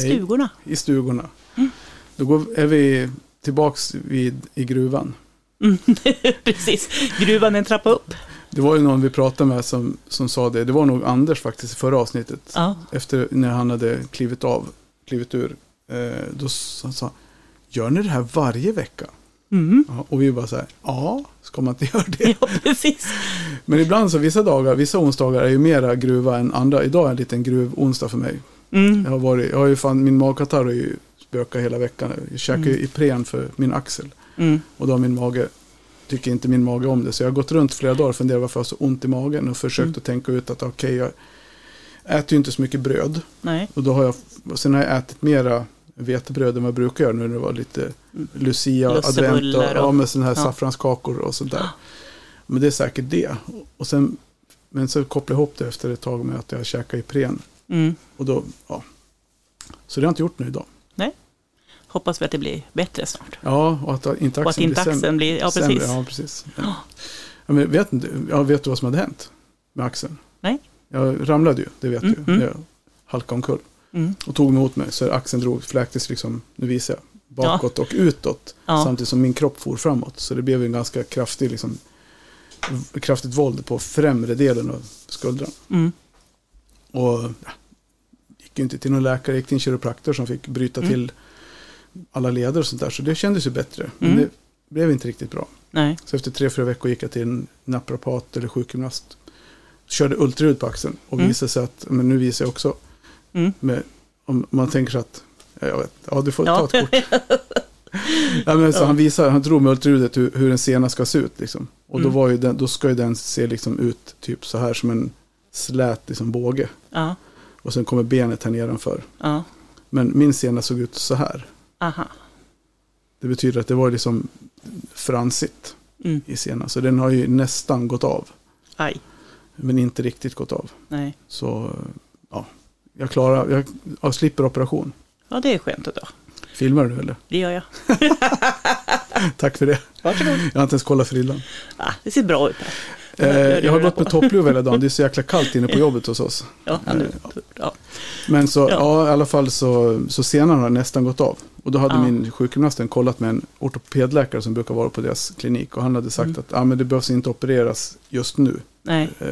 Stugorna. i stugorna. Mm. Då går, är vi tillbaks vid, i gruvan. Precis, gruvan en trappa upp. Det var ju någon vi pratade med som, som sa det. Det var nog Anders faktiskt i förra avsnittet. Ja, Efter när han hade klivit av, klivit ur. Eh, då s- han sa Gör ni det här varje vecka? mm. Och vi bara så här, ja, ska man inte göra det? ja precis. Men ibland så vissa dagar, vissa onsdagar är ju mera gruva än andra. Idag är en liten gruv-onsdag för mig. Mm. Jag har varit, jag har ju fan, min magkatarr har ju spökat hela veckan. Jag käkar ju Ipren för min axel. Mm. Och då har min mage, tycker inte min mage om det. Så jag har gått runt flera dagar och funderat varför jag har så ont i magen. Och försökt Mm. att tänka ut att okej, jag äter ju inte så mycket bröd. Nej. Och då har jag, och sen har jag ätit mera vetebröd än vad jag brukar göra nu när det var lite Lucia, advent och, och- ja, med sådana här ja. saffranskakor och sånt där. Men det är säkert det. Och sen, men så kopplar jag ihop det efter ett tag med att jag käkar Ipren. Mm. Och då, ja. Så det har jag inte gjort nu idag. Hoppas vi att det blir bättre snart. Ja, och att inte Och att axeln inte blir sämre. axeln blir, ja Sämre, precis. Ja, precis. Ja. Ja, men vet, ja, vet du vad som hade hänt med axeln? Nej. Jag ramlade ju, det vet Mm, du. mm. Jag halkade omkull. Mm. Och tog emot mig, så axeln drog, fläktes liksom, nu visar jag, bakåt och utåt. Ja. Samtidigt som min kropp for framåt. Så det blev en ganska kraftig, liksom, kraftigt våld på främre delen av skuldran. Mm. Och ja, ju inte till någon läkare, gick till en kiropraktor som fick bryta Mm. till alla leder och sånt där. Så det kändes ju bättre. Men Mm. det blev inte riktigt bra. Nej. Så efter tre, fyra veckor gick jag till en naprapat eller sjukgymnast. Körde ultraljud på axeln och Mm. visade sig att, men nu visar jag också, Mm. med, om man tänker sig att, ja, jag vet, ja du får Ja. ta ett kort. ja, men så Ja. Han visar, han drog med ultraljudet hur, hur en sena ska se ut. Liksom. Och då, Mm. var ju den, då ska ju den se liksom ut typ så här som en slät liksom, båge. Ja. Och sen kommer benet här nedanför. Ja. Men min sena såg ut så här. Aha. Det betyder att det var liksom fransigt Mm. i senan. Så den har ju nästan gått av. Aj. Men inte riktigt gått av. Nej. Så ja, jag klarar, jag, jag slipper operation. Ja, det är skönt idag. Filmar du eller? Det gör jag. Tack för det. Varsågod. Jag har inte ens kollat frillan. Ah, det ser bra ut här. Eh, det jag har gått med toppluva hela dagen. Det är så jäkla kallt inne på jobbet hos oss. Ja, nu, ja. Men så, ja. Ja. i alla fall så, så senan har nästan gått av. Och då hade Ja. min sjukgymnasten kollat med en ortopedläkare som brukar vara på deras klinik. Och han hade sagt Mm. att ah, men det behövs inte opereras just nu. Nej, Eh,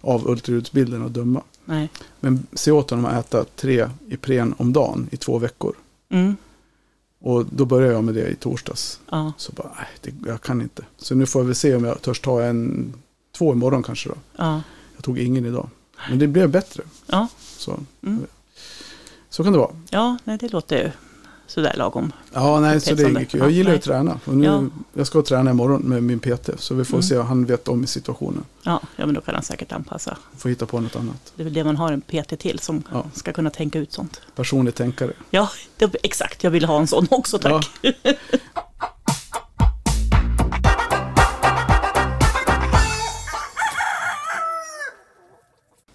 av ultraljudsbilden att döma. nej. Men se åt honom att äta tre Ipren om dagen i två veckor. Mm. Och då började jag med det i torsdags. Ja. Så bara, nej, det, jag kan inte. Så nu får jag väl se om jag törs ta en, två imorgon kanske då. Ja. Jag tog ingen idag. Men det blev bättre. Ja. Så, Mm. så kan det vara. Ja, nej, det låter ju sådär lagom. Ja, nej, så det är inget kul. Jag Ja, gillar ju att träna. Och nu, Ja. Jag ska träna imorgon med min PT. Så vi får Mm. se vad han vet om situationen. Ja, ja, men då kan han säkert anpassa. Får hitta på något annat. Det är väl det man har en PT till som Ja. ska kunna tänka ut sånt. Personlig tänkare. Ja, det, exakt. Jag vill ha en sån också, tack.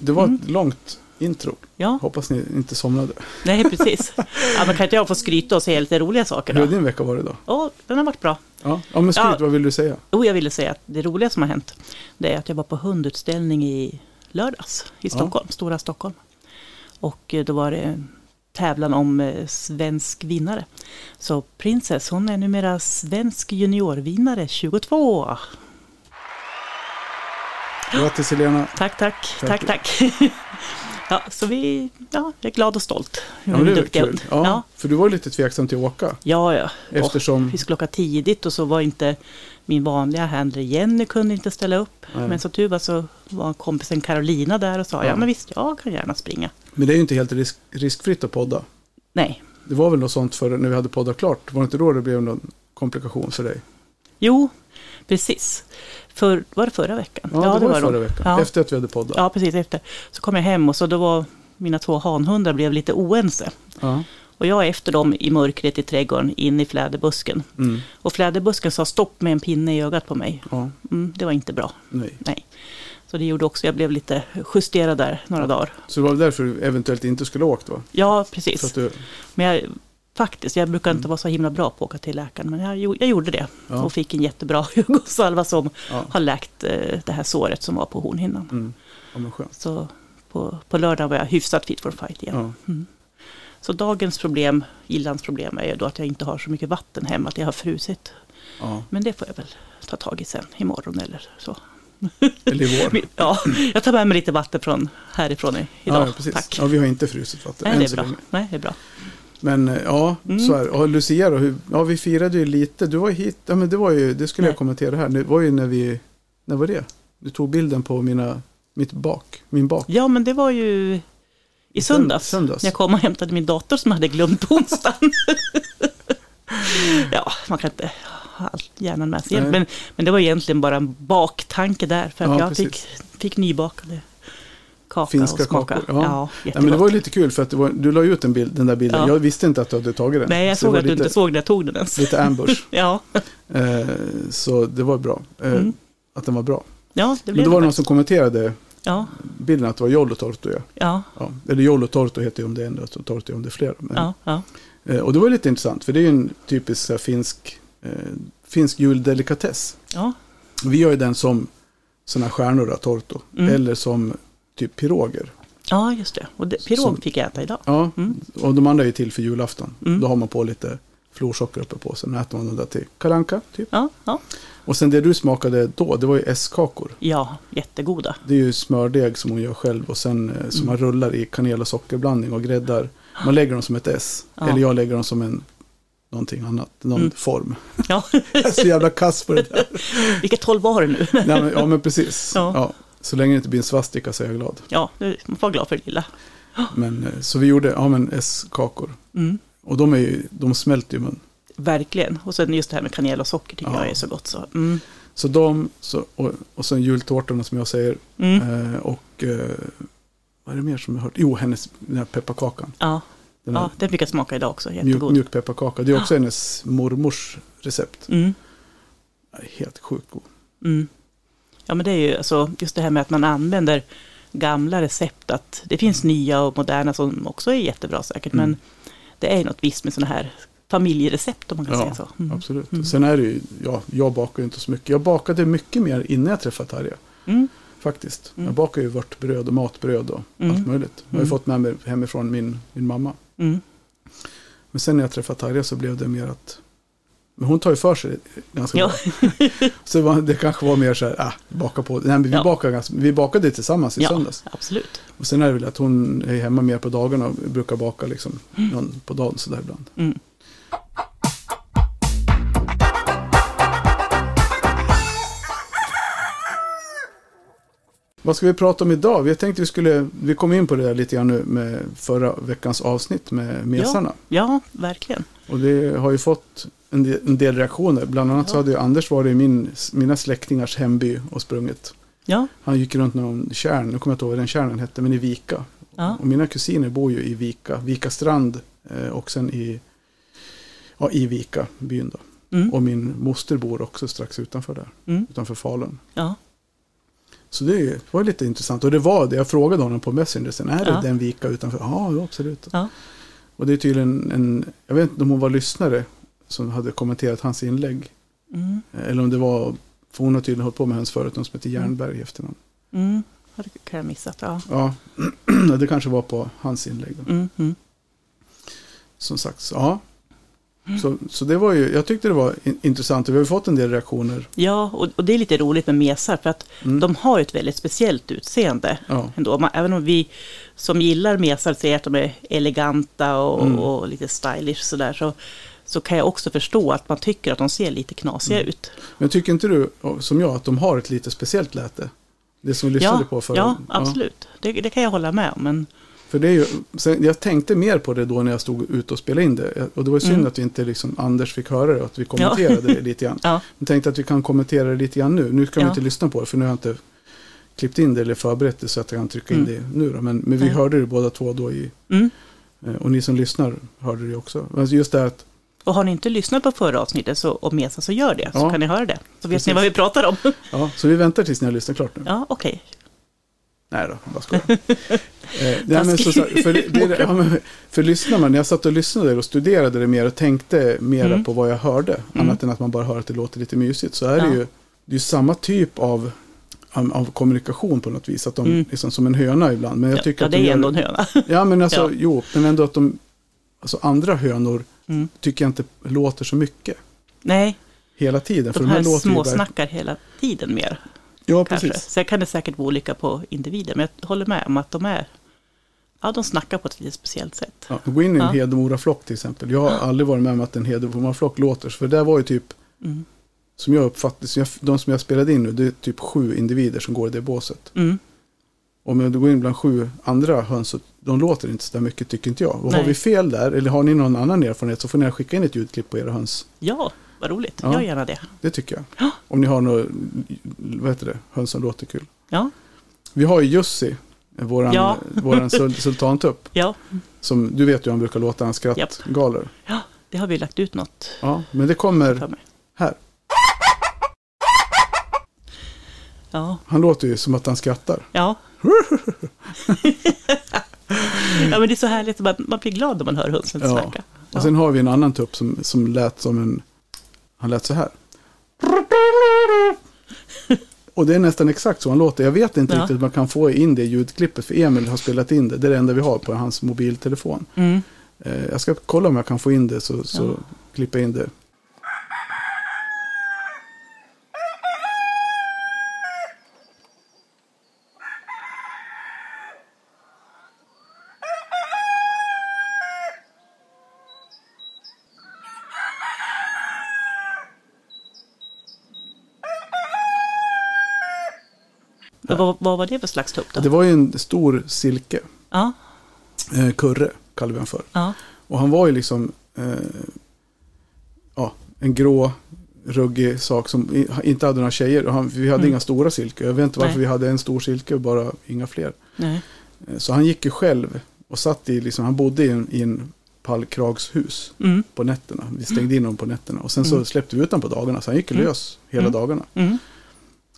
Det var Mm. ett långt intro. Ja, Hoppas ni inte somnade. nej precis. Ja, men kan inte jag få skryta och säga lite roliga saker Hur har din vecka varit då? Ja, den har varit bra. Ja, ja men skryt, Ja. vad vill du säga? Jo, jag ville säga att det roliga som har hänt, det är att jag var på hundutställning i lördags i Ja. Stockholm, Stora Stockholm. Och eh, då var det tävlan om eh, svensk vinnare. Så Princess, hon är numera svensk juniorvinnare 22. Grattis Helena. Tack, tack, Tack. tack, ja, så vi, ja, jag är glad och stolt. Ja, det är kul. Ja, Ja, För du var lite tveksam till att åka. ja, ja. Eftersom... Vi skulle åka tidigt och så var inte min vanliga handler Jenny kunde inte ställa upp. Nej. Men som tur var så var kompisen Carolina där och sa Ja. ja men visst jag kan gärna springa. Men det är ju inte helt risk, riskfritt att podda. Nej, Det var väl något sånt för när vi hade poddat klart. Var det inte då det blev någon komplikation för dig? jo precis. För, var det förra veckan? Ja, det var, nog. förra veckan. Ja. Efter att vi hade poddat. Ja, precis efter. Så kom jag hem och så då var mina två hanhundar blev lite oense. Ja. Och jag är efter dem i mörkret i trädgården in i fläderbusken. Mm. Och fläderbusken sa stopp med en pinne i ögat på mig. ja. Mm, det var inte bra. Nej. Nej. Så det gjorde också, jag blev lite justerad där några dagar. Så det var därför du eventuellt inte skulle ha åkt va? Ja, precis. du... Men jag, faktiskt, jag brukar inte vara så himla bra på att åka till läkaren. Men jag, jag gjorde det. Ja. Och fick en jättebra ögonsalva som Ja. har läkt eh, det här såret som var på hornhinnan. Mm. Ja. Så på, på lördag var jag hyfsat fit for fight igen. Mm. Så dagens problem, Gillans problem, är då att jag inte har så mycket vatten hemma, att jag har frusit. Men det får jag väl ta tag i sen, imorgon eller så. Eller i vår. Ja, jag tar med mig lite vatten från härifrån i- idag. Ja, precis. Tack. Ja, vi har inte frusit vatten Nej, än det är så bra. länge. Nej, det är bra. Men eh, ja, Mm. så är. Och Lucia då, hur, ja vi firade ju lite. Du var hit, ja men det var ju, det skulle jag Nej. kommentera här. Det var ju när vi, när var det? Du tog bilden på mina, mitt bak, min bak. Ja, men det var ju i söndags. Söndags. När jag kom och hämtade min dator som jag hade glömt på onsdagen. ja, man kan inte ha allt hjärnan med sig. Men, men det var egentligen bara en baktanke där. För att Ja, jag precis. fick, fick nybakade kaka Finska och smaka. kakor, Ja, ja. ja, men det var lite kul för att det var, du la ut en bild, den där bilden. Ja. Jag visste inte att du hade tagit den. Nej, jag Så det såg att du lite, inte såg när jag tog den ens. Lite ambush. Ja, eh, så det var bra. Eh, Mm. Att den var bra. ja det Men blev då var det det någon som kommenterade Ja, bilden att det var Jollo Torto. Ja. ja, Ja. Eller Jollo Torto heter ju om det är en och Torto om det är flera. Men, ja, eh, och det var lite intressant för det är ju en typisk här, finsk, eh, finsk juldelikatess. ja. Vi gör ju den som sådana stjärnor, då, torto. Mm. Eller som typ piroger. ja just det. Och det, pirog Som- fick jag äta idag. Ja, Mm. och de andra är till för julafton. Mm. Då har man på lite florsocker uppe på. Sen äter man den där till kalanka typ. Ja, ja. Och sen det du smakade då, det var ju S-kakor. ja, jättegoda. Det är ju smördeg som hon gör själv och sen eh, som Mm. man rullar i kanel och sockerblandning och gräddar. Man lägger dem som ett S. Ja. Eller jag lägger dem som en någonting annat, någon Mm. form. Ja, Jag är så jävla kass på det där. vilket håll var det nu? Nej, men, ja men precis. Ja. Så länge det inte blir en svastika så är jag glad. Ja, man får vara glad för det lilla. Men, eh, så vi gjorde ja, men S-kakor. Mm. Och de, är ju, de smälter ju i mun. Verkligen. Och sen just det här med kanel och socker tycker Ja. jag är så gott. Så. Mm. Så de, så, och, och sen jultårtorna som jag säger. Mm. Eh, och eh, vad är det mer som jag hört? Jo, hennes den här pepparkakan. Ja. Den ja, den fick jag smaka idag också. Jättegod. mjuk pepparkaka. Det är också hennes mormors recept. Mm. Helt sjukt god. Ja, men det är ju alltså, just det här med att man använder gamla recept. Att det finns nya och moderna som också är jättebra säkert. Mm. Men det är något visst med sådana här familjerecept om man kan Ja, säga så. Mm. Absolut. Mm. Sen är det ju, ja, jag bakar ju inte så mycket. Jag bakade mycket mer innan jag träffade Tarja. Mm. Faktiskt. Mm. Jag bakar ju vörtbröd och matbröd och Mm. allt möjligt. Jag har ju fått med mig hemifrån min, min mamma. Mm. Men sen när jag träffade Tarja så blev det mer att men hon tar ju för sig ganska Ja. bra. Så det, det kanske var mer så här, ah, baka på. Nej, men vi, Ja. bakade ganska, vi bakade tillsammans i ja, söndags. absolut. Och sen är det väl att hon är hemma mer på dagarna och brukar baka liksom någon på dagen sådär ibland. Mm. Vad ska vi prata om idag? Vi tänkte vi skulle, vi kom in på det där lite grann nu med förra veckans avsnitt med mesarna. Ja, verkligen. Och det har ju fått en del, reaktioner. Bland annat så Ja. hade ju Anders varit i min, mina släktingars hemby och sprungit. Ja, Han gick runt någon kärn, nu kommer jag inte ihåg vad den kärnen hette, men i Vika. ja. Och mina kusiner bor ju i Vika, Vika strand eh, och sen i, ja, i Vika, byn då. Mm. Och min moster bor också strax utanför där, Mm. utanför Falun. ja. Så det var lite intressant. Och det var det, jag frågade honom på Messenger sen, är det Ja. den Vika utanför? Ja, absolut. Ja. Och det är tydligen en, jag vet inte om hon var lyssnare som hade kommenterat hans inlägg. Mm. Eller om det var, för hon har tydligen hållit på med hans företag som heter Jernberg i efternamn. Mm. Det kan jag missat. Ja. Ja, det kanske var på hans inlägg. Mm. Mm. Som sagt, ja. Så, så det var ju, jag tyckte det var in, intressant och vi har fått en del reaktioner. Ja, och, och det är lite roligt med mesar för att Mm. de har ett väldigt speciellt utseende. Ja, Ändå. Man, även om vi som gillar mesar säger att de är eleganta och, Mm. och lite stylish sådär så, så kan jag också förstå att man tycker att de ser lite knasiga Mm. ut. men tycker inte du, som jag, att de har ett lite speciellt läte? Det som vi lyssnade Ja, på förra. ja, absolut. Det, det kan jag hålla med om. Men, För det är ju, sen, jag tänkte mer på det då när jag stod ute och spelade in det. Och det var synd Mm. att vi inte liksom, Anders fick höra det och att vi kommenterade det lite grann. ja, Jag tänkte att vi kan kommentera det lite grann nu. Nu kan vi Ja. inte lyssna på det för nu har jag inte klippt in det eller förberett det så att jag kan trycka in Mm. det nu. Då. Men, men vi hörde det båda två då i, mm. eh, och ni som lyssnar hörde det också. Alltså just det att, Och har ni inte lyssnat på förra avsnittet så, om mesa så gör det. Så Ja. kan ni höra det. Så vet Precis. ni vad vi pratar om. ja, så vi väntar tills ni har lyssnat klart nu. ja, okej. Nej då, jag bara skojar. eh, nej, men så, så, för, det, det, ja, men, för lyssnar man, när jag satt och lyssnade och studerade det mer och tänkte mera Mm. på vad jag hörde, Mm. annat än att man bara hör att det låter lite mysigt, så är det Ja. ju det är samma typ av, av, kommunikation på något vis. Att de, Mm. liksom som en höna ibland. Men jag Ja, tycker ja, att det de är ändå en höna. Ja, men alltså, Ja. jo, men ändå att de, alltså andra hönor Mm. tycker jag inte låter så mycket Nej, hela tiden. de här låter ju verk- småsnackar hela tiden mer. Ja, Kanske. precis. Sen kan det säkert vara olika på individer, men jag håller med om att de är Ja, de snackar på ett lite speciellt sätt. Ja, gå in i en Ja. Hedemoraflock till exempel. Jag har aldrig varit med om att en Hedemoraflock låter. För det var ju typ, Mm. som jag uppfattade, de som jag spelade in nu, det är typ sju individer som går i det båset. Mm. Om du går in bland sju andra höns, de låter inte så där mycket tycker inte jag. Och har vi fel där, eller har ni någon annan erfarenhet så får ni skicka in ett ljudklipp på era höns. Ja, vad roligt. Ja. Gör gärna det. Det tycker jag. Ja. Om ni har något, vad heter det, höns som låter kul. Ja, Vi har ju Jussi, våran, Ja. våran sul- sultantupp. ja, Som du vet ju han brukar låta, han skrattgalor. ja, det har vi lagt ut något Ja, men det kommer här. Ja, Han låter ju som att han skrattar. ja. ja, men det är så härligt. Man, man blir glad när man hör hönsen Ja. snacka. Och sen har vi en annan tupp som, som lät som en... Han lät så här. Och det är nästan exakt så han låter. Jag vet inte Ja. riktigt om man kan få in det ljudklippet. För Emil har spelat in det. Det är det enda vi har på hans mobiltelefon. Mm. Eh, jag ska kolla om jag kan få in det så, så Ja. klippa in det. Men Vad, vad var det för slags tupp då? Det var ju en stor silke. Ja, Eh, kurre kallar vi honom för. ja, Och han var ju liksom eh, ja, en grå, ruggig sak som inte hade några tjejer. Och han, vi hade Mm. inga stora silke. Jag vet inte varför Nej. vi hade en stor silke och bara inga fler. nej, Eh, Så han gick ju själv och satt i, liksom, han bodde i en, i en pallkragshus mm, på nätterna. Vi stängde in honom på nätterna. Och sen så Mm. släppte vi ut honom på dagarna. Så han gick Mm. lös hela Mm. dagarna.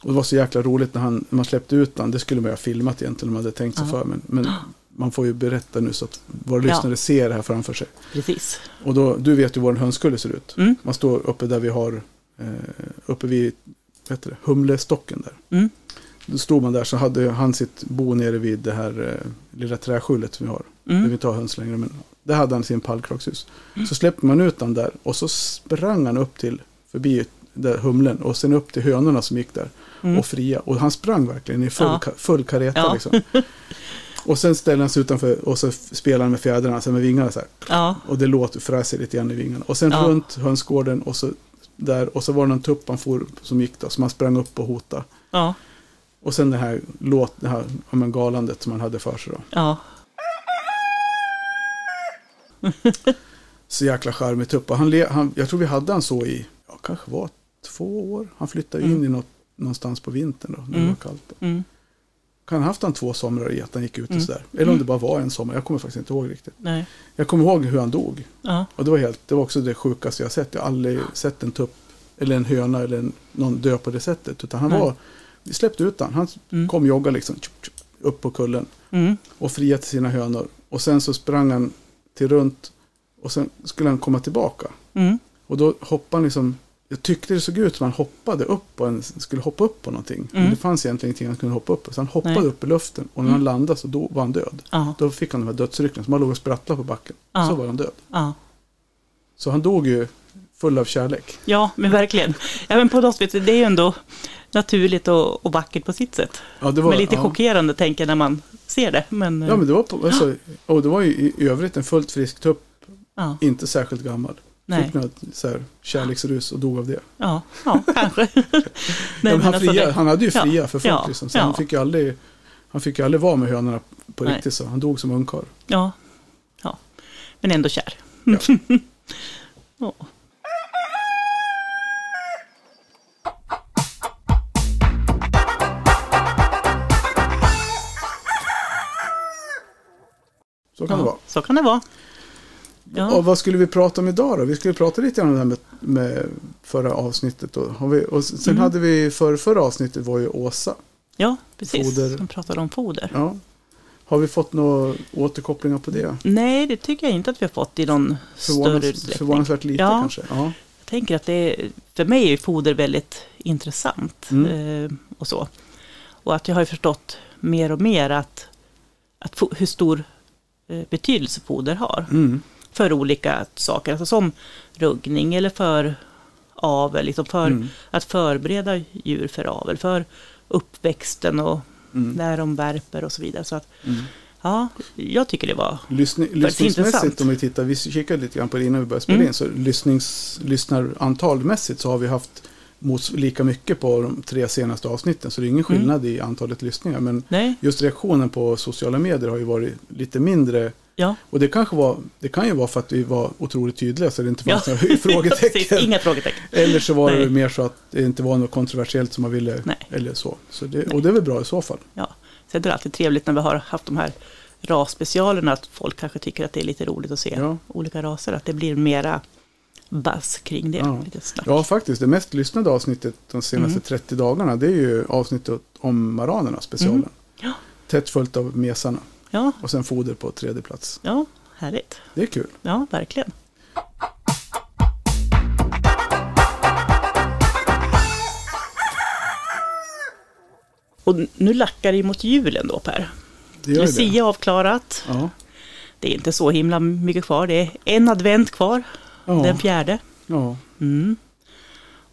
Mm, Och det var så jäkla roligt när, han, när man släppte ut honom. Det skulle man ju ha filmat egentligen om man hade tänkt sig Ja. för. Men, men man får ju berätta nu så att våra Ja. lyssnare ser det här framför sig. precis. Och då, du vet ju hur vår hönskulle ser ut. Mm, Man står uppe där vi har, eh, uppe vid vad heter det, humlestocken där. mm, Då stod man där så hade han sitt bo nere vid det här eh, lilla träskjulet som vi har. Där vi mm, inte har höns längre, men där hade han sin pallkragshus. Mm. Så släppte man ut den där och så sprang han upp till, förbi där humlen och sen upp till hönorna som gick där mm. och fria. Och han sprang verkligen i full, Ja. full kareta Ja. liksom. Och sen ställde han sig utanför och så spelade han med fjädrarna, sen med vingarna så här. Ja, Och det låter fräser lite grann i vingarna. Och sen runt hönsgården och så där. Och så var det någon tupp han for, som gick då. Så man sprang upp och hotade. Och sen det här, låt, det här men galandet som han hade för sig då. Så jäkla charmig tupp. Han, le, han, jag tror vi hade han så i, ja kanske var två år. Han flyttade in Mm. i något, någonstans på vintern då. När det Mm. var kallt. Mm, Kan ha haft han två somrar i att han gick ute Mm. sådär. Eller om det bara var en sommar. Jag kommer faktiskt inte ihåg riktigt. nej, Jag kommer ihåg hur han dog. ja, Och det var, helt, det var också det sjukaste jag sett. Jag har aldrig sett en tupp eller en höna eller en, någon dö på det sättet. Utan han Nej. var, vi släppte ut han. Han mm, kom jogga liksom upp på kullen mm, och fria till sina hönor. Och sen så sprang han till runt och sen skulle han komma tillbaka. mm, Och då hoppade han liksom, jag tyckte det såg ut som han hoppade upp på en, skulle hoppa upp på någonting. Men Mm. det fanns egentligen ingenting han kunde hoppa upp på. Så han hoppade Nej. upp i luften och när Mm. han landade så då var han död. ja, Då fick han de här dödsrycknen som han låg och sprattlade på backen. Ja. Så var han död. ja. Så han dog ju full av kärlek. Ja, men verkligen. Ja, men på något sätt, det är ju ändå naturligt och, och vackert på sitt sätt. Ja, det var, men lite ja. chockerande tänker jag när man ser det. Men, Ja, men det var, på, alltså, och det var ju i övrigt en fullt frisk tupp, inte särskilt gammal. Nej, Fick något så här, kärleksrus och dog av det. ja, ja, kanske. ja, nej, men han, alltså fria, det- han hade ju ja, fria för folk ja, liksom, så ja. han fick ju aldrig han fick ju aldrig vara med hönorna på Nej. riktigt så. Han dog som ungkarl. Ja, ja, men ändå kär. Ja. Ja. Så kan det vara. Så kan det vara. Ja. Och vad skulle vi prata om idag då? Vi skulle prata lite grann om det här med, med förra avsnittet. Har vi, och sen Mm. hade vi, för förra avsnittet var ju Åsa. ja, precis. Foder. De pratade om foder. Ja. Har vi fått några återkopplingar på det? Nej, det tycker jag inte att vi har fått i någon större Förvånans, utsträckning. förvånansvärt lite Ja. kanske. Ja. Jag tänker att det är, för mig är foder väldigt intressant. Mm. Eh, och så. Och att jag har förstått mer och mer att, att hur stor eh, betydelse foder har. Mm. För olika saker, alltså som ruggning eller för avel, liksom för Mm. att förbereda djur för avel, för uppväxten och Mm. när de värper och så vidare. Så att, Mm. ja, jag tycker det var Lyssning, lyssningsmässigt, om vi tittar, vi kikade lite grann på det innan vi började spela Mm. in, så lyssnings, lyssnarantalmässigt så har vi haft mot, lika mycket på de tre senaste avsnitten, så det är ingen Mm. skillnad i antalet lyssningar. Men Nej, just reaktionen på sociala medier har ju varit lite mindre. ja. Och det kanske var, det kan ju vara för att vi var otroligt tydliga så det inte fanns ja. några frågetecken. Inga frågetecken. Eller så var det Nej. mer så att det inte var något kontroversiellt som man ville, Nej. eller så. så det, och det är väl bra i så fall. Ja. Sen är det alltid trevligt när vi har haft de här rasspecialerna, att folk kanske tycker att det är lite roligt att se Ja. olika raser, att det blir mera buzz kring det. Ja. Ja, faktiskt. Det mest lyssnade avsnittet de senaste Mm. 30 dagarna, det är ju avsnittet om maranerna, specialen. Mm. Ja. Tätt följt av mesarna. ja, Och sen foder på tredje plats. ja, härligt. Det är kul. Ja, verkligen. Och nu lackar det mot julen då Per. Det gör ju det. Lucia avklarat. Ja. Det är inte så himla mycket kvar. Det är en advent kvar, Ja. den fjärde. ja. Mm.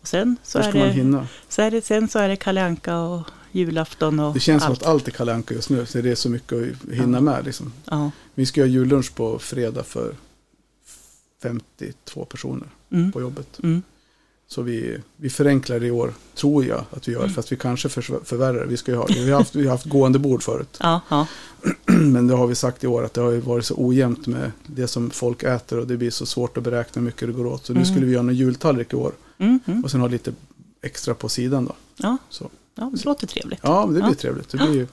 Och sen så är, det, så är det, sen så är det Kalle Anka och julafton och Det känns som allt. att allt är Kalle Anka just nu. Så det är så mycket att hinna Ja. med. Liksom. Ja. Vi ska göra jullunch på fredag för 52 personer Mm. på jobbet. Mm. Så vi, vi förenklar i år, tror jag att vi gör. Fast vi kanske för, förvärrar. Vi, ska ju ha, vi, har haft, vi har haft gående bord förut. Ja, ja. Men det har vi sagt i år att det har varit så ojämnt med det som folk äter och det blir så svårt att beräkna hur mycket det går åt. Så nu Mm. skulle vi göra en jultallrik i år Mm, mm. och sen ha lite extra på sidan då. ja. Så. ja det låter trevligt. Ja, det blir Ja. trevligt. Det blir ju,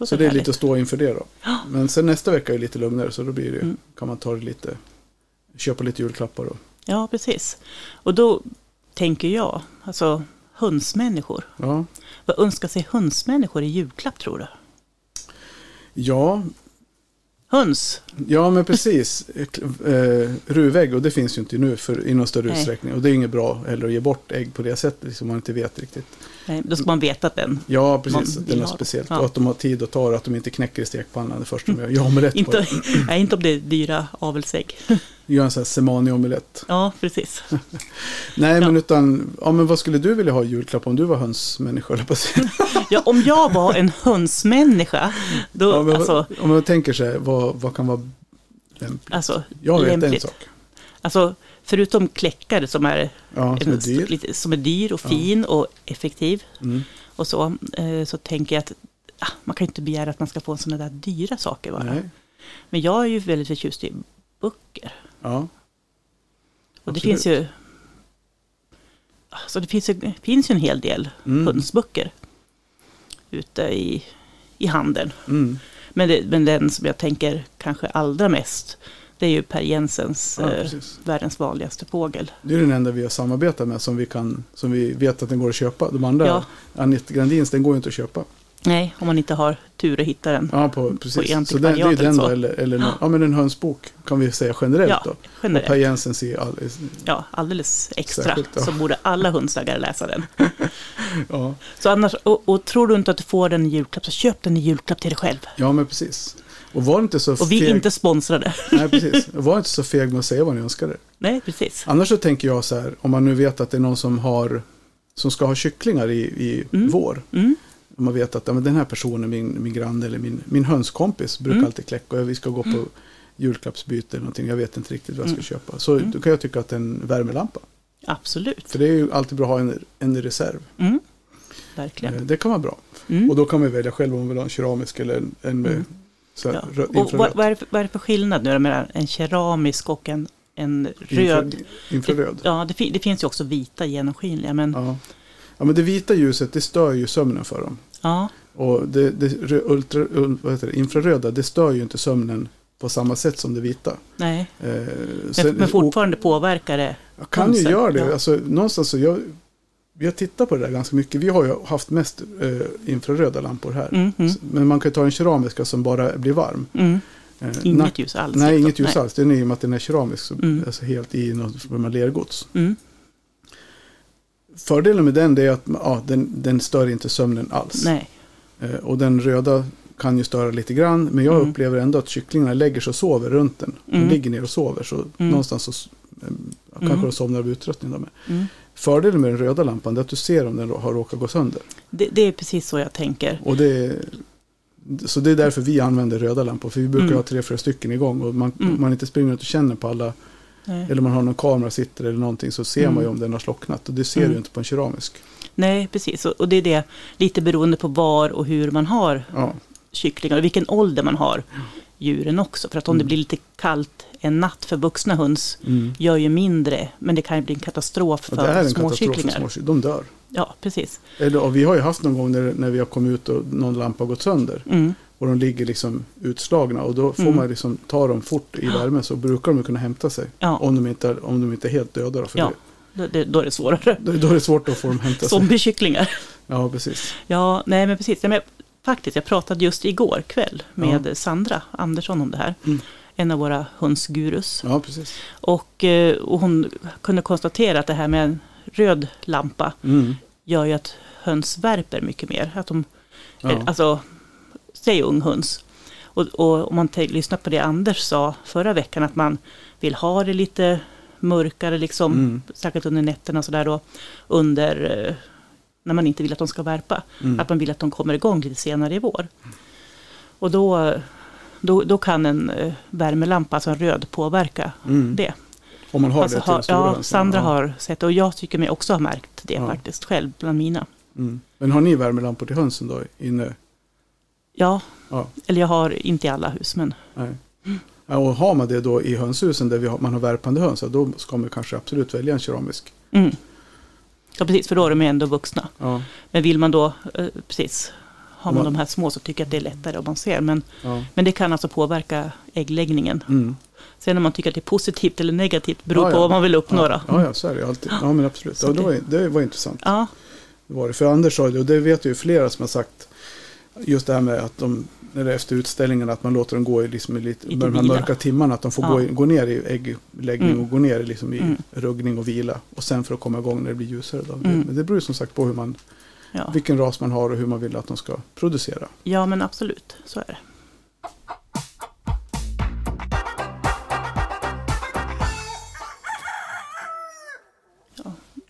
så det är härligt. lite att stå inför det då. Men sen nästa vecka är det lite lugnare så då blir det, Mm. kan man ta det lite, köpa lite julklappar och Ja, precis. Och då tänker jag, alltså hönsmänniskor. ja. Vad önskar sig hönsmänniskor i julklapp tror du? Ja, Höns? ja men precis. Eh, ruvägg och det finns ju inte nu för, i någon större Nej. utsträckning. Och det är inget bra heller att ge bort ägg på det sättet som man inte vet riktigt. Nej, då ska man veta att den... Ja, precis. Det är speciellt. Ja. Och att de har tid att ta det, att de inte knäcker i stekpannan det första de gör. Jag har omelett på Inte, det. nej, inte om det är dyra avelsägg. Gör en sån här semani-omelett. Ja, precis. Nej, Ja. men utan, ja men vad skulle du vilja ha i julklapp om du var hönsmänniska? på? Ja, om jag var en hönsmänniska, då, Ja, men, alltså, Om man tänker sig, vad, vad kan vara lämpligt? alltså, Jag vet en lämpligt. sak. Alltså, förutom kläckare som är, Ja, som är dyr. Lite, som är dyr och Ja. fin och effektiv Mm. och så, eh, så tänker jag att ah, man kan inte begära att man ska få sådana där dyra saker bara. Nej. Men jag är ju väldigt förtjust i böcker. Ja. Och det Absolut. finns ju... Alltså det finns ju, finns ju en hel del Mm. hönsböcker ute i, i handeln. Mm. Men, det, men den som jag tänker kanske allra mest, det är ju Per Jensens Ja, eh. Världens vanligaste fågel. Det är den enda vi har samarbetat med som vi, kan, som vi vet att den går att köpa. De andra, Ja. Anette Grandins, den går ju inte att köpa. Nej, om man inte har tur att hitta den. Ja, på, precis. På så den, det är antikvariatet den då, eller, eller någon, ja, men en hönsbok kan vi säga generellt Ja, då. Och Per generellt. Jensens i all, Ja, alldeles extra. Särskilt, ja. Så borde alla hundsägare läsa den. ja. Så annars, och, och tror du inte att du får den i julklapp, så köp den i julklapp till dig själv. ja, men precis. Och var inte så Och vi är feg. inte sponsrade. Nej, precis. Och Var inte så feg med att säga vad ni önskade. Nej, precis. Annars så tänker jag så här, om man nu vet att det är någon som har som ska ha kycklingar i, i Mm. vår. Mm. Om man vet att ja, men den här personen, min, min granne eller min, min hönskompis brukar Mm. alltid kläcka och vi ska gå på julklappsbyte eller någonting. Jag vet inte riktigt vad jag ska Mm. köpa. Så Mm. då kan jag tycka att en värmelampa. Absolut. För det är ju alltid bra att ha en, en reserv. Mm. Eh, Verkligen. Det kan vara bra. Mm. Och då kan man välja själv om man vill ha en keramisk eller en, en med Mm. Så Ja. Och vad, vad, är det för, vad är det för skillnad nu mellan en keramisk och en, en röd? Infra, infraröd. Ja, det, det finns ju också vita genomskinliga, men ja. Ja. ja, men det vita ljuset det stör ju sömnen för dem. Och det, det ultra, ul- vad heter det, infraröda det stör ju inte sömnen på samma sätt som det vita. nej. Eh, Men, sen- men fortfarande påverkar det. Jag kan ju göra det. ja. Alltså, någonstans så jag, vi har tittat på det där ganska mycket. Vi har ju haft mest eh, infraröda lampor här. Mm, mm, Men man kan ju ta en keramiska som bara blir varm. mm. Eh, Inget ljus alls. Nej, liksom. inget ljus Nej. alls. Den är i och med att den är keramisk. Så, Mm. Alltså helt i något form av lergods. Mm. Fördelen med den det är att ja, den, den stör inte sömnen alls. Nej. Eh, och den röda kan ju störa lite grann. Men jag Mm. upplever ändå att kycklingarna lägger sig och sover runt den. De ligger ner och sover. Så någonstans så eh, kanske de somnar av uttröttning. Mm. Fördelen med den röda lampan är att du ser om den har råkat gå sönder. Det, det är precis så jag tänker. Och det så det är därför vi använder röda lampor. För vi brukar Mm. ha tre, fyra stycken igång. Och man, Mm. man inte springer runt och känner på alla. Nej. Eller man har någon kamera sitter eller någonting. Så ser man ju Mm. om den har slocknat. Och det ser Mm. du inte på en keramisk. Nej, precis. Och, och det är det lite beroende på var och hur man har Ja, kycklingar och vilken ålder man har djuren också. För att om det Mm. blir lite kallt en natt för vuxna höns mm. gör ju mindre, men det kan ju bli en katastrof Och det är för en katastrof för småkycklingar. småkycklingar. De dör. Ja, precis. Eller, vi har ju haft någon gång när, när vi har kommit ut och någon lampa har gått sönder. Mm. Och de ligger liksom utslagna. Och då får Mm. man liksom ta dem fort i värme. Så brukar de kunna hämta sig. Ja, Om de inte, om de inte är helt döda. Då, för Ja. då, det, då är det svårare. det, då är det svårt att få dem hämta sig. Zombiekycklingar. Ja, precis. Ja, nej men precis. Ja, men faktiskt, jag pratade just igår kväll med Sandra Andersson om det här. Mm. En av våra hönsgurus. Ja. Och, eh, och hon kunde konstatera att det här med en röd lampa Mm. gör ju att höns värper mycket mer. Att de, Ja. Alltså, säg ung höns. Och, och om man lyssnar på det Anders sa förra veckan, att man vill ha det lite mörkare, liksom, Mm. särskilt under nätterna och sådär då, under, eh, när man inte vill att de ska värpa. Mm. Att man vill att de kommer igång lite senare i vår. Och då, då, då kan en eh, värmelampa, alltså en röd, påverka Mm. det. Om man har Alltså, det till den stora ja. Sandra Ja. har sett det och jag tycker mig också ha märkt det Ja. faktiskt själv bland mina. Mm. Men har ni värmelampor till hönsen då? Inne? Ja, Ja. eller jag har inte i alla hus men Nej. Ja, och har man det då i hönshusen där vi har, man har värpande höns, då ska man kanske absolut välja en keramisk. mm. Ja precis, för då är de ändå vuxna. Ja, Men vill man då, eh, precis, har man man- de här små så tycker jag att det är lättare om man ser. Men, ja. men det kan alltså påverka äggläggningen. Mm. Sen om man tycker att det är positivt eller negativt beror Ja, på ja. vad man vill uppnå Ja, ja, ja, så är det alltid. Ja, men absolut. Ja, det, det- var, det var intressant. Ja, Det var det. För Anders sa det, och det vet ju flera som har sagt, just det här med att de, när det är efter utställningen, att man låter dem gå i, liksom, i lite, med de här mörka timmarna, att de får Ja. gå, i, gå ner i äggläggning Mm. och gå ner i, liksom, i Mm. ruggning och vila. Och sen för att komma igång när det blir ljusare. Då. Mm. Men det beror som sagt på hur man, ja. vilken ras man har och hur man vill att de ska producera. ja, men absolut, så är det.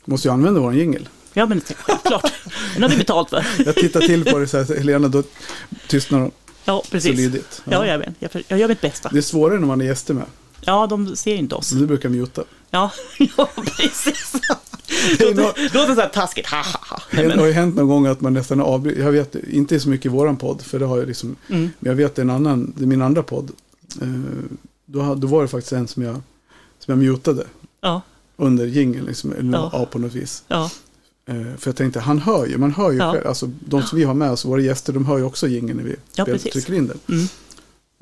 Måste ju använda vår jingel. Ja, men självklart. Den har vi betalt för. Jag tittar till på det så här, Helena, då tystnar de Ja, så precis. lydigt. Ja, jag vet. Jag, jag gör mitt bästa. Det är svårare när man är gäster med. Ja, de ser inte oss. Så du brukar muta. Ja, ja precis. Låter så här taskigt. Ha, ha, ha. Det har ju hänt någon gång att man nästan avbrutit. Jag vet inte så mycket i våran podd. För det har jag liksom. mm, Men jag vet en annan. Det är min andra podd. Eh, Då, då var det faktiskt en som jag, som jag mutade. ja, Under jingeln liksom. Eller Ja. ja. på något vis. ja, För jag tänkte, han hör ju. Man hör ju Ja. själv. Alltså de som vi har med oss, våra gäster, de hör ju också jingeln när vi Ja, precis. trycker in den. mm,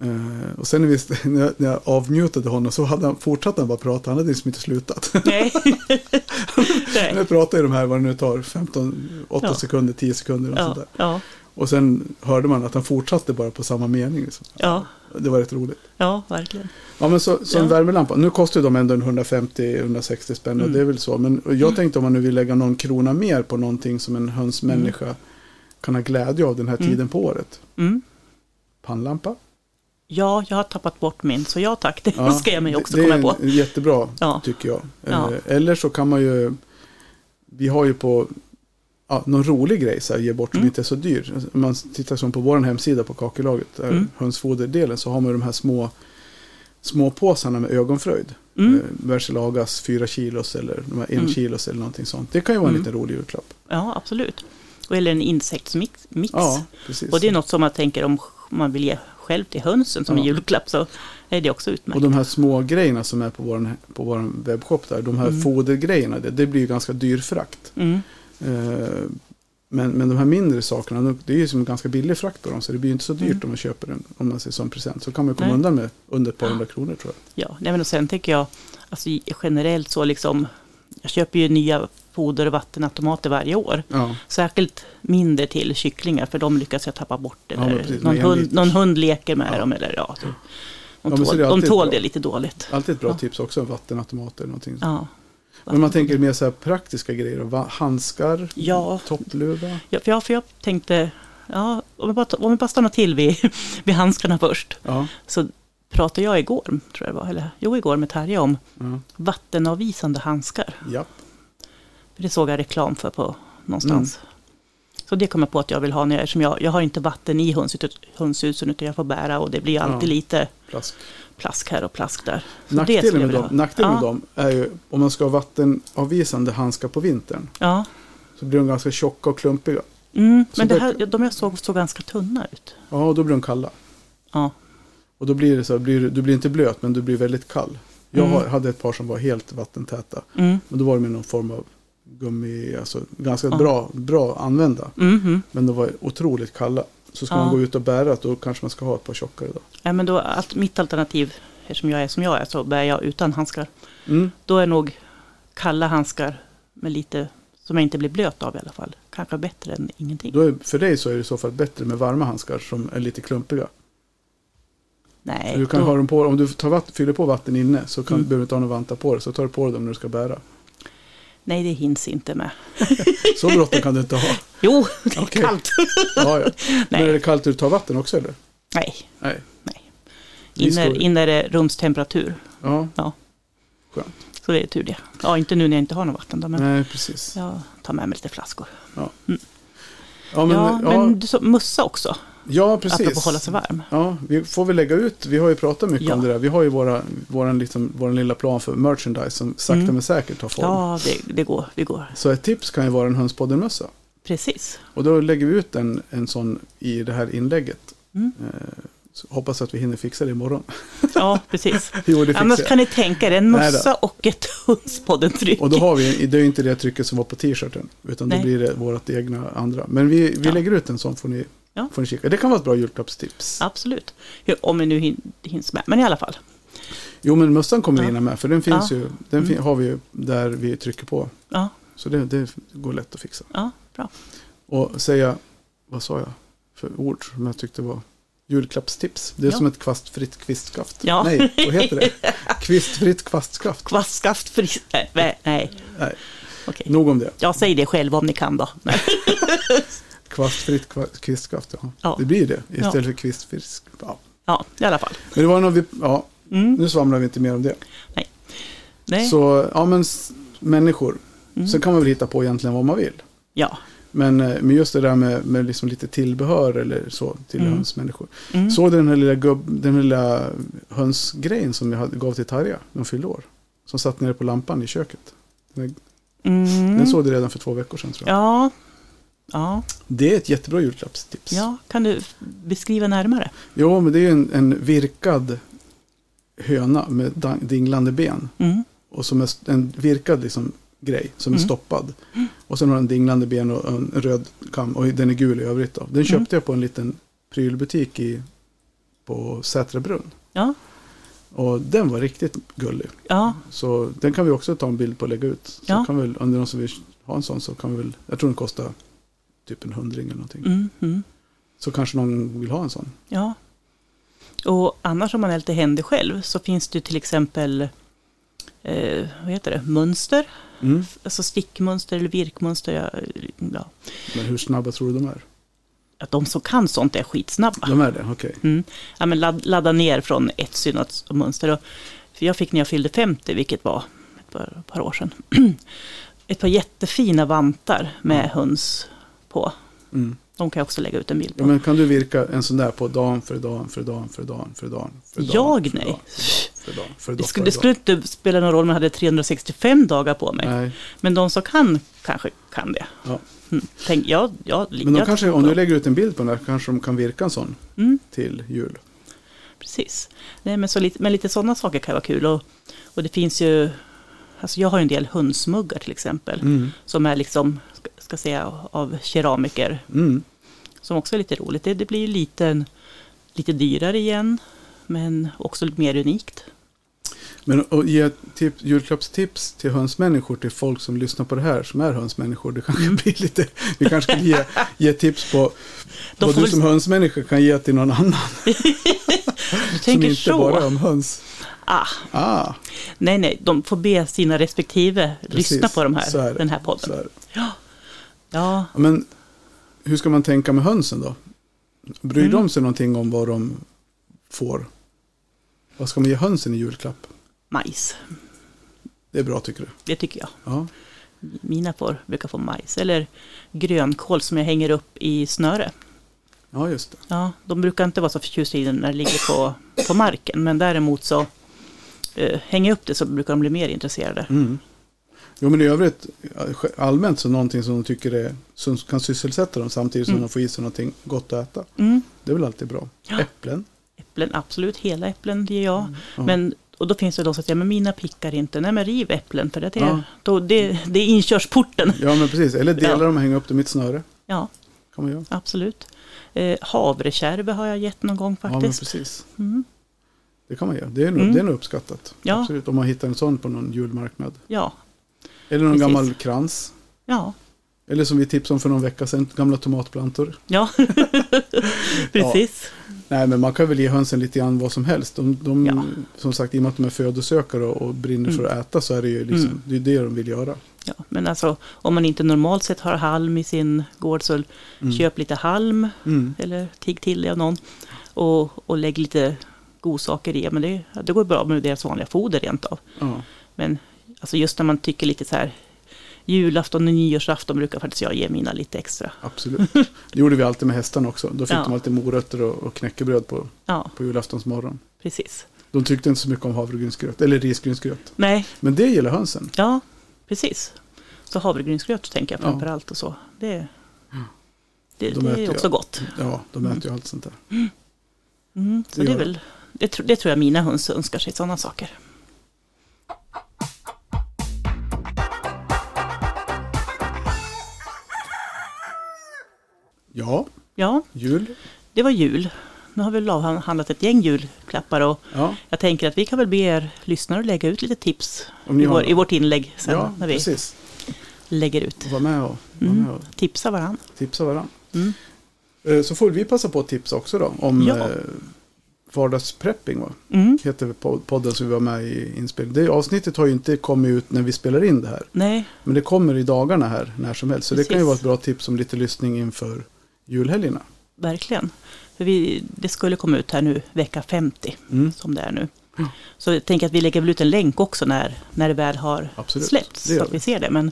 Eh, och sen när, vi, när, jag, när jag avmutade honom så hade han, fortsatte han bara prata. Han hade liksom inte slutat. nej. nej. Nu pratar ju de här, vad det nu tar, 15, 8 Ja. sekunder, 10 sekunder och sånt Ja, där. ja, Och sen hörde man att han fortsatte bara på samma mening. Liksom. ja, Det var rätt roligt. ja, verkligen. Ja men så, så en Ja. värmelampa, nu kostar ju de ändå en 150-160 spänn och Mm. det är väl så. Men jag tänkte om man nu vill lägga någon krona mer på någonting som en hönsmänniska kan ha glädje av den här Mm. tiden på året. Mm. Pannlampa. Ja, jag har tappat bort min, så ja tack, det Ja, ska jag mig också det, komma det på. är en jättebra Ja, tycker jag. Ja. Eh, Eller så kan man ju, vi har ju på ja, någon rolig grej så här, ge bort som Mm. inte är så dyr. Om man tittar som på vår hemsida på kakelaget, Mm. hönsfoderdelen, så har man de här små, små påsarna med ögonfröjd. mm. Eh, Versilagas 4 kilos eller de här 1 Mm. kilos eller någonting sånt. Det kan ju vara en Mm. liten rolig julklapp. ja absolut. Eller en insektsmix. Mix. Ja, precis. Och det är något som man tänker om man vill ge själv till hönsen som Ja. en julklapp så är det också utmärkt. Och de här små grejerna som är på vår, på vår webbshop där, de här Mm. fodergrejerna, det, det blir ju ganska dyr frakt. Mm. Eh, Men, men de här mindre sakerna, de- det är ju som en ganska billig frakt på dem. Så det blir ju inte så dyrt Mm. om man köper den, om man ser som present. Så kan man komma Nej. undan med under ett par hundra kronor tror jag. Ja, nej men och sen tänker jag, alltså generellt så liksom, jag köper ju nya foder och vattenautomater varje år. Ja, Särskilt mindre till kycklingar för de lyckas jag tappa bort. Ja, Eller precis, någon, hund, någon hund leker med Ja. dem. Eller, ja, de, Ja, tål, de tål bra. det lite dåligt. alltid ett bra Ja. tips också, en vattenautomat eller någonting. Ja. Men man tänker mer så praktiska grejer, handskar, Ja. toppluva. Ja, för, jag, för jag tänkte Ja, om vi bara, om vi bara stannar till vid, vid handskarna först. Ja. Så pratade jag igår, tror jag var, eller jo igår med Terje om Ja. vattenavvisande handskar. ja. Det såg jag reklam för på någonstans. Så det kom jag på att jag vill ha när jag, eftersom jag, jag har inte vatten i hönshuset, hönshusen utan jag får bära och det blir alltid Ja. lite Plask. Plask här och plask där. Så Nackdelen, med dem, nackdelen ja, med dem är ju om man ska ha vattenavvisande handskar på vintern. Ja, Så blir de ganska tjocka och klumpiga. mm, men det här, de jag såg såg ganska tunna ut. Ja, då blir de kalla. Ja, Och då blir det så här, blir, du blir inte blöt men du blir väldigt kall. Jag Mm. hade ett par som var helt vattentäta. mm, Men då var det med någon form av gummi, alltså ganska Ja. bra, bra använda. mm. Men de var otroligt kalla. Så ska Ja. man gå ut och bära då kanske man ska ha ett par tjockare då. Ja, men då, att mitt alternativ, eftersom jag är som jag är, så bär jag utan handskar. Mm. Då är nog kalla handskar med lite, som jag inte blir blöt av i alla fall, kanske bättre än ingenting. Då är, för dig så är det i så fall bättre med varma handskar som är lite klumpiga. Nej, Du kan då, ha dem på, om du tar vatten, fyller på vatten inne så kan, Mm. behöver du inte ha några vantar på dig. Så tar du på dig dem när du ska bära. Nej, det hinns inte med. Så bråttom kan du inte ha. Jo, det är Okej. kallt. Ja, ja. Men är det kallt du tar vatten också eller? Nej, Nej. Nej. Inne, inne är det rumstemperatur. Ja, Ja. Skönt. Så det är tur det. Ja, inte nu när jag inte har något vatten då, men nej precis. jag tar med mig lite flaskor. Ja, men, ja, ja, men du sa mössa också, ja, precis. apropå hålla sig varm. Ja, vi får väl lägga ut, vi har ju pratat mycket Ja. om det där. Vi har ju våra, våran, liksom, våran lilla plan för merchandise som sakta Mm. men säkert tar form. Ja, det, det går, det går. Så ett tips kan ju vara en hönspoddenmössa. Precis. Och då lägger vi ut en, en sån i det här inlägget. Mm. Eh, så hoppas att vi hinner fixa det imorgon. Ja, precis. jo, det Annars kan ni tänka er en då. mössa och ett Hönspodden-tryck. Och då har vi, det är inte det trycket som var på t-shirten. Utan då Nej. blir det vårt egna andra. Men vi, vi Ja. lägger ut en sån får ni, Ja. får ni kika. Det kan vara ett bra julklappstips. Absolut. Om vi nu hin- hinns med. Men i alla fall. Jo, men mössan kommer Ja. hinna med. För den finns Ja. ju, den fin- Mm. har vi ju där vi trycker på. Ja, Så det, det går lätt att fixa. ja bra. Och säga, vad sa jag för ord som jag tyckte var julklappstips. Det är Ja. som ett kvastfritt kvistskaft. Ja. Nej, vad heter det? Kvistfritt kvastskaft. Kvastskaft. Nej, nej, nej. Nej. Okej. Nog om det. Ja, säg det själv om ni kan då. Nej. Kvastfritt kva- kvistskaft. Ja. Ja. Det blir det istället Ja. för kvistfrisk. Ja. Ja, i alla fall. Men det var vi, ja, Mm. nu svamlar vi inte mer om det. Nej. Så, ja men människor. Mm. Sen kan man väl hitta på egentligen vad man vill. Ja. Men, eh, men just det där med, med liksom lite tillbehör eller så till Mm. hönsmänniskor. Mm. Såg du den här lilla, gubb, den här lilla hönsgrejen som jag gav till Tarja när hon fyllde år? Som satt nere på lampan i köket. Den, Mm. den såg du redan för två veckor sedan tror jag. Ja. Ja. Det är ett jättebra julklappstips. ja, kan du beskriva närmare? Jo, men det är en, en virkad höna med dinglande ben. Mm. Och som är en virkad liksom, grej som är Mm. stoppad. Och sen har den dinglande ben och en röd kam och den är gul i övrigt. Då. Den Mm. köpte jag på en liten prylbutik i, på Sätrabrunn. Ja. Och den var riktigt gullig. Ja. Så den kan vi också ta en bild på och lägga ut. Så Ja. kan väl, om det är någon som vill ha en sån så kan vi väl, jag tror den kostar typ en hundring eller någonting. Mm. Mm. Så kanske någon vill ha en sån. Ja. Och annars om man är lite händig själv så finns det till exempel eh, vad heter det? mönster. Mm. Alltså stickmönster eller virkmönster. Ja, ja. Men hur snabba tror du de är? Att de som kan sånt är skitsnabba. De är det, okej. Mm. Ja, men ladd, ladda ner från ett synat mönster. Och, för jag fick när jag fyllde 50, vilket var ett par, par år sedan, ett par jättefina vantar med höns på. Mm. De kan jag också lägga ut en bild på. Ja, men kan du virka en sån där på dagen för dagen för dagen för dagen för dagen för dagen? Jag? för Nej. dagen, För dagen, för dagen, det, skulle, dagen. det skulle inte spela någon roll om jag hade 365 dagar på mig. Nej, Men de som kan, kanske kan det. Ja. Mm. Tänk, jag, jag, men de kanske, om du lägger ut en bild på den där kanske de kan virka en sån Mm, till jul. precis. Nej, men, så lite, men lite sådana saker kan vara kul. Och, och det finns ju, alltså jag har en del hönsmuggar till exempel. Mm. Som är liksom, ska, säga, av keramiker. Mm. Som också är lite roligt. Det, det blir lite, lite dyrare igen. Men också lite mer unikt. Men att ge tip, julklappstips till hönsmänniskor till folk som lyssnar på det här som är hönsmänniskor. Det kanske Mm. blir lite, vi kanske skulle ge, ge tips på De vad du väl- som hönsmänniska kan ge till någon annan. Du Som tänker inte så. bara om höns. Ah, Ah, nej, nej, de får be sina respektive Precis, lyssna på de här, den här podden. Ja, Ja, Men hur ska man tänka med hönsen då? Bryr Mm. de sig någonting om vad de får? Vad ska man ge hönsen i julklapp? Majs, Det är bra tycker du? det tycker jag. Ja, Mina får, brukar få majs. Eller grönkål som jag hänger upp i snöre. ja just det. Ja, de brukar inte vara så förtjusta i den när det ligger på, på marken. Men däremot så eh, hänger jag upp det så brukar de bli mer intresserade. Mm. Jo men i övrigt allmänt så någonting som de tycker är, som kan sysselsätta dem samtidigt som Mm. de får i sig någonting gott att äta. Mm. Det är väl alltid bra. Ja. Äpplen. Äpplen, absolut. Hela äpplen ger jag. Mm. Ja. Men, och då finns det de som säger, men mina pickar inte. Nej men riv äpplen för det, är- Ja. då, det, det är inkörsporten. Ja men precis, eller dela Ja. dem och hänga upp dem i ett snöre. Ja, Kan man göra. absolut. Eh, havrekärve har jag gett någon gång Ja men faktiskt. precis. Mm. Det kan man göra. Det är nog, Mm. det är nog uppskattat. Ja. Absolut. Om man hittar en sån på någon julmarknad. Ja, Eller någon Precis. gammal krans. ja, Eller som vi tipsade om för någon vecka sedan, gamla tomatplantor. ja. precis. Nej men man kan väl ge hönsen lite grann vad som helst. De, de, Ja. Som sagt i och med att de är födosökare och, och brinner för att äta så är det ju liksom, Mm. det är det de vill göra. Ja, men alltså om man inte normalt sett har halm i sin gård så Mm. köp lite halm Mm. eller tigg till det av någon. Och, och lägg lite godsaker i. Men det, det går bra med deras vanliga foder rent av. Ja. Men alltså just när man tycker lite så här julafton och nyårsafton brukar faktiskt jag ge mina lite extra. Absolut. Det gjorde vi alltid med hästarna också. Då fick Ja. de alltid morötter och, och knäckebröd på, Ja, på julaftonsmorgon. precis. De tyckte inte så mycket om havregrynsgröt, eller risgrynsgröt. Nej, Men det gillar hönsen. ja, precis. Så havregrynsgröt tänker jag Ja. framför allt och så. Det, det, De det är också gott. Ja, de äter ju allt sånt där. Mm, så Det det, väl, det tror jag mina höns önskar sig, sådana saker. Ja, Ja, jul. det var jul. Nu har vi avhandlat ett gäng julklappar och Ja, jag tänker att vi kan väl be er lyssnare att lägga ut lite tips i, vår, i vårt inlägg sen Ja, när vi precis. lägger ut. Och Var med och, var Mm. med och Tipsa varandra. tipsa varandra. Mm. Eh, Så får vi passa på att tipsa också då om Ja. eh, vardagsprepping. Va? Mm. Heter po- podden som vi var med i inspelning. Det avsnittet har ju inte kommit ut när vi spelar in det här. Nej, Men det kommer i dagarna här när som helst. Så det kan ju Precis. vara ett bra tips om lite lyssning inför julhelgerna. verkligen. För vi, det skulle komma ut här nu vecka 50 Mm. som det är nu. Ja. Så jag tänker att vi lägger väl ut en länk också när, när det väl har Absolut, släppts. det Så att vi. ser det. Men,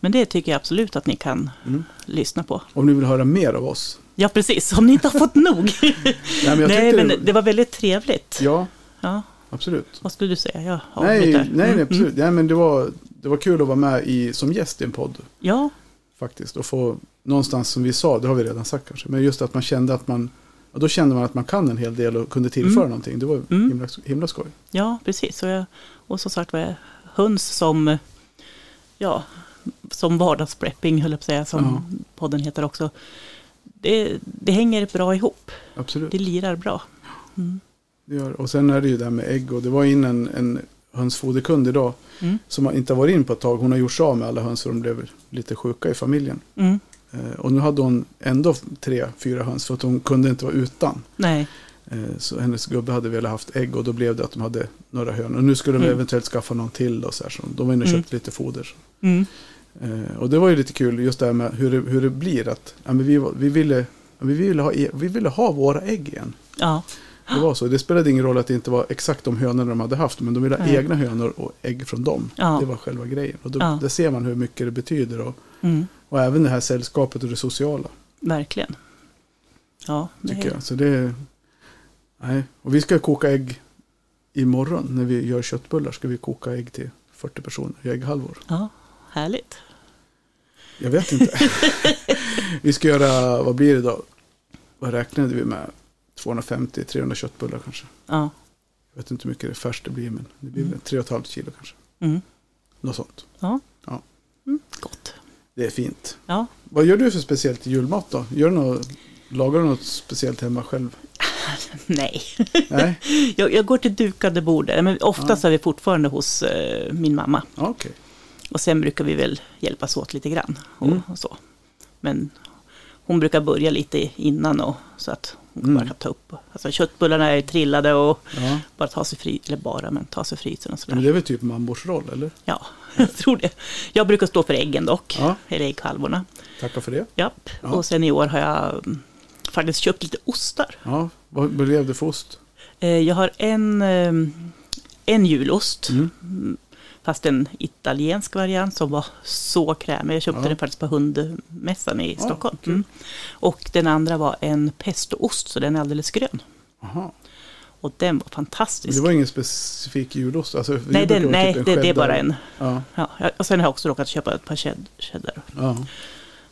men det tycker jag absolut att ni kan Mm. lyssna på. Om ni vill höra mer av oss. Ja, precis. Om ni inte har fått nog. Nej, men Nej, men det var väldigt trevligt. Ja, Ja, absolut. vad skulle du säga? Jag Nej, nej, nej, Mm, absolut. Nej, men det var, det var kul att vara med i, som gäst i en podd. Ja, Faktiskt. Och få någonstans som vi sa, det har vi redan sagt kanske. Men just att man kände att man, ja, då kände man att man kan en hel del och kunde tillföra Mm. någonting. Det var Mm. himla, himla skoj. ja, precis. Och, jag, och som sagt var jag höns som, ja, som vardagsprepping, höll jag på att säga, som Ja. podden heter också. Det, det hänger bra ihop. Absolut. Det lirar bra. Mm. Det gör, och sen är det ju det här med ägg. Och det var in en, en hönsfoderkund idag. Mm. Som inte har varit in på ett tag. Hon har gjort sig av med alla höns. För de blev lite sjuka i familjen. Mm. Eh, och nu hade hon ändå tre, fyra höns. För att hon kunde inte vara utan. Nej, Eh, Så hennes gubbe hade velat haft ägg och då blev det att de hade några hönor. Och nu skulle de Mm. eventuellt skaffa någon till. Och så här, så de var inne och Mm. köpte lite foder. mm. Eh, Och det var ju lite kul just det här med hur det, hur det blir. Att ja, men vi, vi, ville, vi, ville ha, e- vi ville ha våra ägg igen. ja, Det var så. Det spelade ingen roll att det inte var exakt de hönorna de hade haft. Men de ville ha Nej. egna hönor och ägg från dem. Ja. Det var själva grejen. Och då, Ja. där ser man hur mycket det betyder. Och, mm. och även det här sällskapet och det sociala. verkligen. Ja, det Tycker är- jag. Så det, nej. Och vi ska koka ägg imorgon. När vi gör köttbullar ska vi koka ägg till 40 personer i ägghalvor. Ja, härligt. Jag vet inte. vi ska göra, vad blir det då? Vad räknade vi med? 250-300 köttbullar kanske. Ja, Jag vet inte hur mycket det färskt det blir. Men det blir Mm. väl 3,5 kilo kanske. mm. Något sånt. ja. Ja. Mm. gott. Det är fint. Ja, Vad gör du för speciellt julmat då? Gör du något, lagar du något speciellt hemma själv? nej. Nej? Jag, jag går till dukade bord. Men oftast Ja. är vi fortfarande hos eh, min mamma. Okej. Och sen brukar vi väl hjälpas åt lite grann. Och, Mm. och så. Men hon brukar börja lite innan och, så att Mm. bara kan ta upp. Alltså köttbullarna är trillade och Ja. bara ta sig fri, eller bara, men ta sig frysen och Men det är väl typ mambors roll, eller? Ja, jag tror det. Jag brukar stå för äggen dock, ja. eller ägghalvorna. Tackar för det. Japp. Ja. Och sen i år har jag mm, faktiskt köpt lite ostar. Ja, vad blev det för ost? Eh, jag har en, ehm, en julost. Mm. Fast en italiensk variant som var så krämig. Jag köpte ja. den faktiskt på hundmässan i ja, Stockholm. Mm. Och den andra var en pestoost, så den är alldeles grön. Aha. Och den var fantastisk. Men det var ingen specifik julost? Alltså, nej, den, nej typ det, det, är bara en. Ja. Ja, och sen har jag också råkat köpa ett par cheddar. Ja.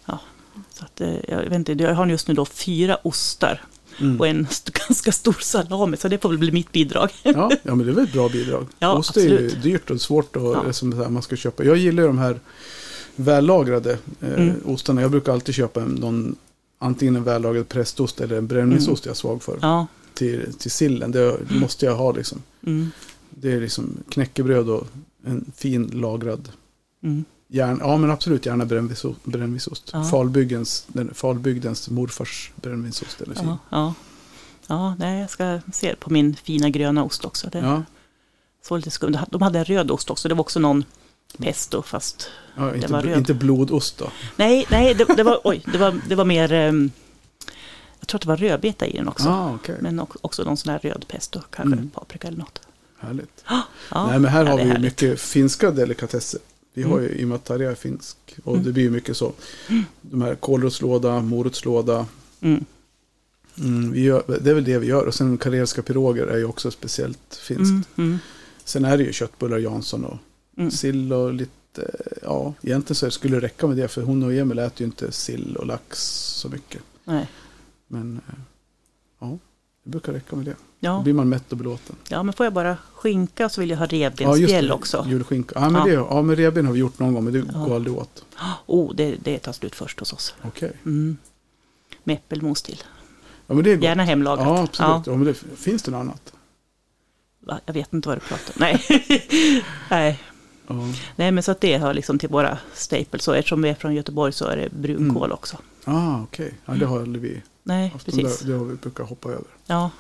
Ja, så att, eh, jag, vet inte, jag har just nu då fyra ostar. Mm. Och en st ganska stor salami, så det får väl bli mitt bidrag. ja, ja, men det är väl ett bra bidrag. Ja, Ost är ju dyrt och svårt och ja. som här, man ska köpa. Jag gillar de här vällagrade eh, mm. ostarna. Jag brukar alltid köpa någon, antingen en vällagrad prästost eller en brännvinsost mm. jag är svag för. Ja. Till, till sillen, det, det måste jag ha liksom. Mm. Det är liksom knäckebröd och en fin lagrad mm. Gärna, ja men absolut gärna brännvinsost. Ja. Falbygdens, Falbygdens morfars brännvinsost. Eller ja, ja. ja, nej, jag ska se på min fina gröna ost också. Det ja. såg lite skumt De hade en röd ost också. Det var också någon pesto fast ja, inte, var röd. Inte blodost då? Nej, nej det, det, var, oj, det, var, det var mer... Um, jag tror att det var rödbeta i den också. Ah, okay. Men också någon sån här röd pesto, kanske mm. paprika eller något. Härligt. Ja, Nej, men här har vi härligt. mycket finska delikatesser. Vi har ju, mm. i och med att Tarja är finsk, och mm. det blir ju mycket så. De här kålrotslåda, morotslåda. Mm. Mm, gör, det är väl det vi gör. Och sen karelska piroger är ju också speciellt finskt. Mm, mm. Sen är det ju köttbullar Jansson och sill och lite, ja, egentligen så skulle det räcka med det. För hon och Emil äter ju inte sill och lax så mycket. Nej. Men, eh, ja, det brukar räcka med det. Ja. Då blir man mätt och belåten. Ja, men får jag bara skinka så vill jag ha revbensspjäll ja, också. Julskinka. Ja, men, ja. Det, ja, men revben har vi gjort någon gång, men det ja. går aldrig åt. Oh, det, det tar slut först hos oss. Okej. Okay. Mm. Med äppelmos till. Ja, men det är gott. Gärna hemlagat. Ja, absolut. Ja. men det, finns det något annat? Va? Jag vet inte vad du pratar om. Nej. Nej. Nej, men så att det hör liksom till våra staples. Så eftersom vi är från Göteborg så är det brunkål mm. också. Ah, okej. Okay. Ja, det har aldrig vi. Nej, precis. Det, det har vi brukat hoppa över. Ja,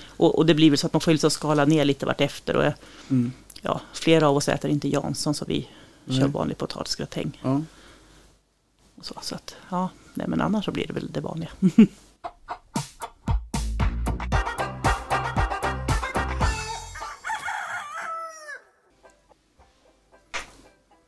och, och, det blir väl så att man får liksom skala ner lite vartefter. Och, mm. ja, flera av oss äter inte Jansson så vi nej. kör vanlig potatisgratäng. Ja. så, så att, ja, nej, men annars så blir det väl det vanliga.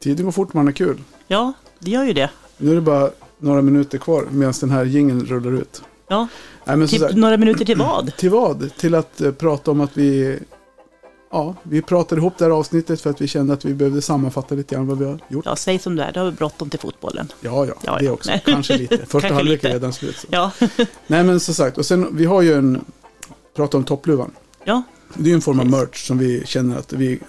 Tiden går fort man är kul. Ja, det gör ju det. Nu är det bara några minuter kvar medan den här gingen rullar ut. Ja, Nej, typ här, några minuter till vad? Till vad? Till att uh, prata om att vi Ja, vi pratade ihop det här avsnittet för att vi kände att vi behövde sammanfatta lite grann vad vi har gjort. Ja, säg som det är, du har bråttom till fotbollen. Ja, ja, ja det också. Nej. Kanske lite. Första halvlek är redan slut. Så. Ja. Nej, men som sagt, och sen vi har ju en, prata om toppluvan. Ja. Det är ju en form av merch som vi känner att vi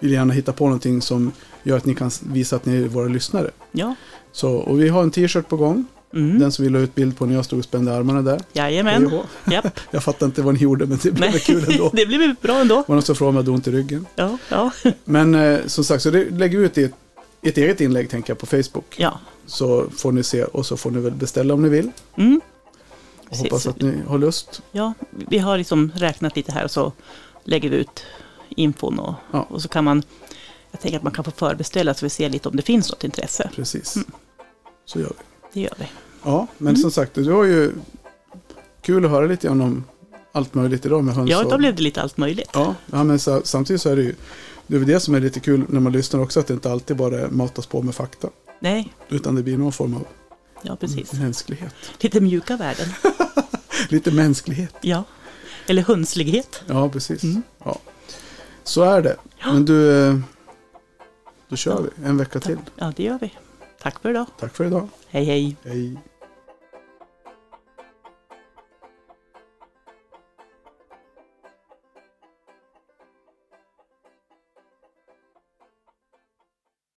vill gärna hitta på någonting som gör att ni kan visa att ni är våra lyssnare. Ja. Så, och vi har en t-shirt på gång. Mm. Den som vi la ut bild på när jag stod och spände armarna där. Jajamän. Japp. jag fattar inte vad ni gjorde men det blev Nej. kul ändå. det blev bra ändå. Det var någon som frågade om jag hade ont i ryggen. Ja, ja. men eh, som sagt, så det lägger vi ut i ett, ett eget inlägg tänker jag på Facebook. Ja. Så får ni se och så får ni väl beställa om ni vill. Mm. Och hoppas att ni har lust. Ja, vi har liksom räknat lite här och så lägger vi ut infon och, ja. och så kan man jag tänker att man kan få förbeställa så vi ser lite om det finns något intresse. Precis. Mm. Så gör vi. Det gör vi. Ja, men mm. som sagt, du har ju kul att höra lite om allt möjligt idag med höns. Ja, då blev det lite allt möjligt. Ja, men så, samtidigt så är det ju det är det som är lite kul när man lyssnar också, att det inte alltid bara matas på med fakta. Nej. Utan det blir någon form av ja, precis. mänsklighet. Lite mjuka värden. lite mänsklighet. Ja, eller hunslighet. Ja, precis. Mm. Ja. Så är det. Men du, eh, då kör ja. vi en vecka till. Ja, det gör vi. Tack för idag. Tack för idag. Hej, hej. Hej.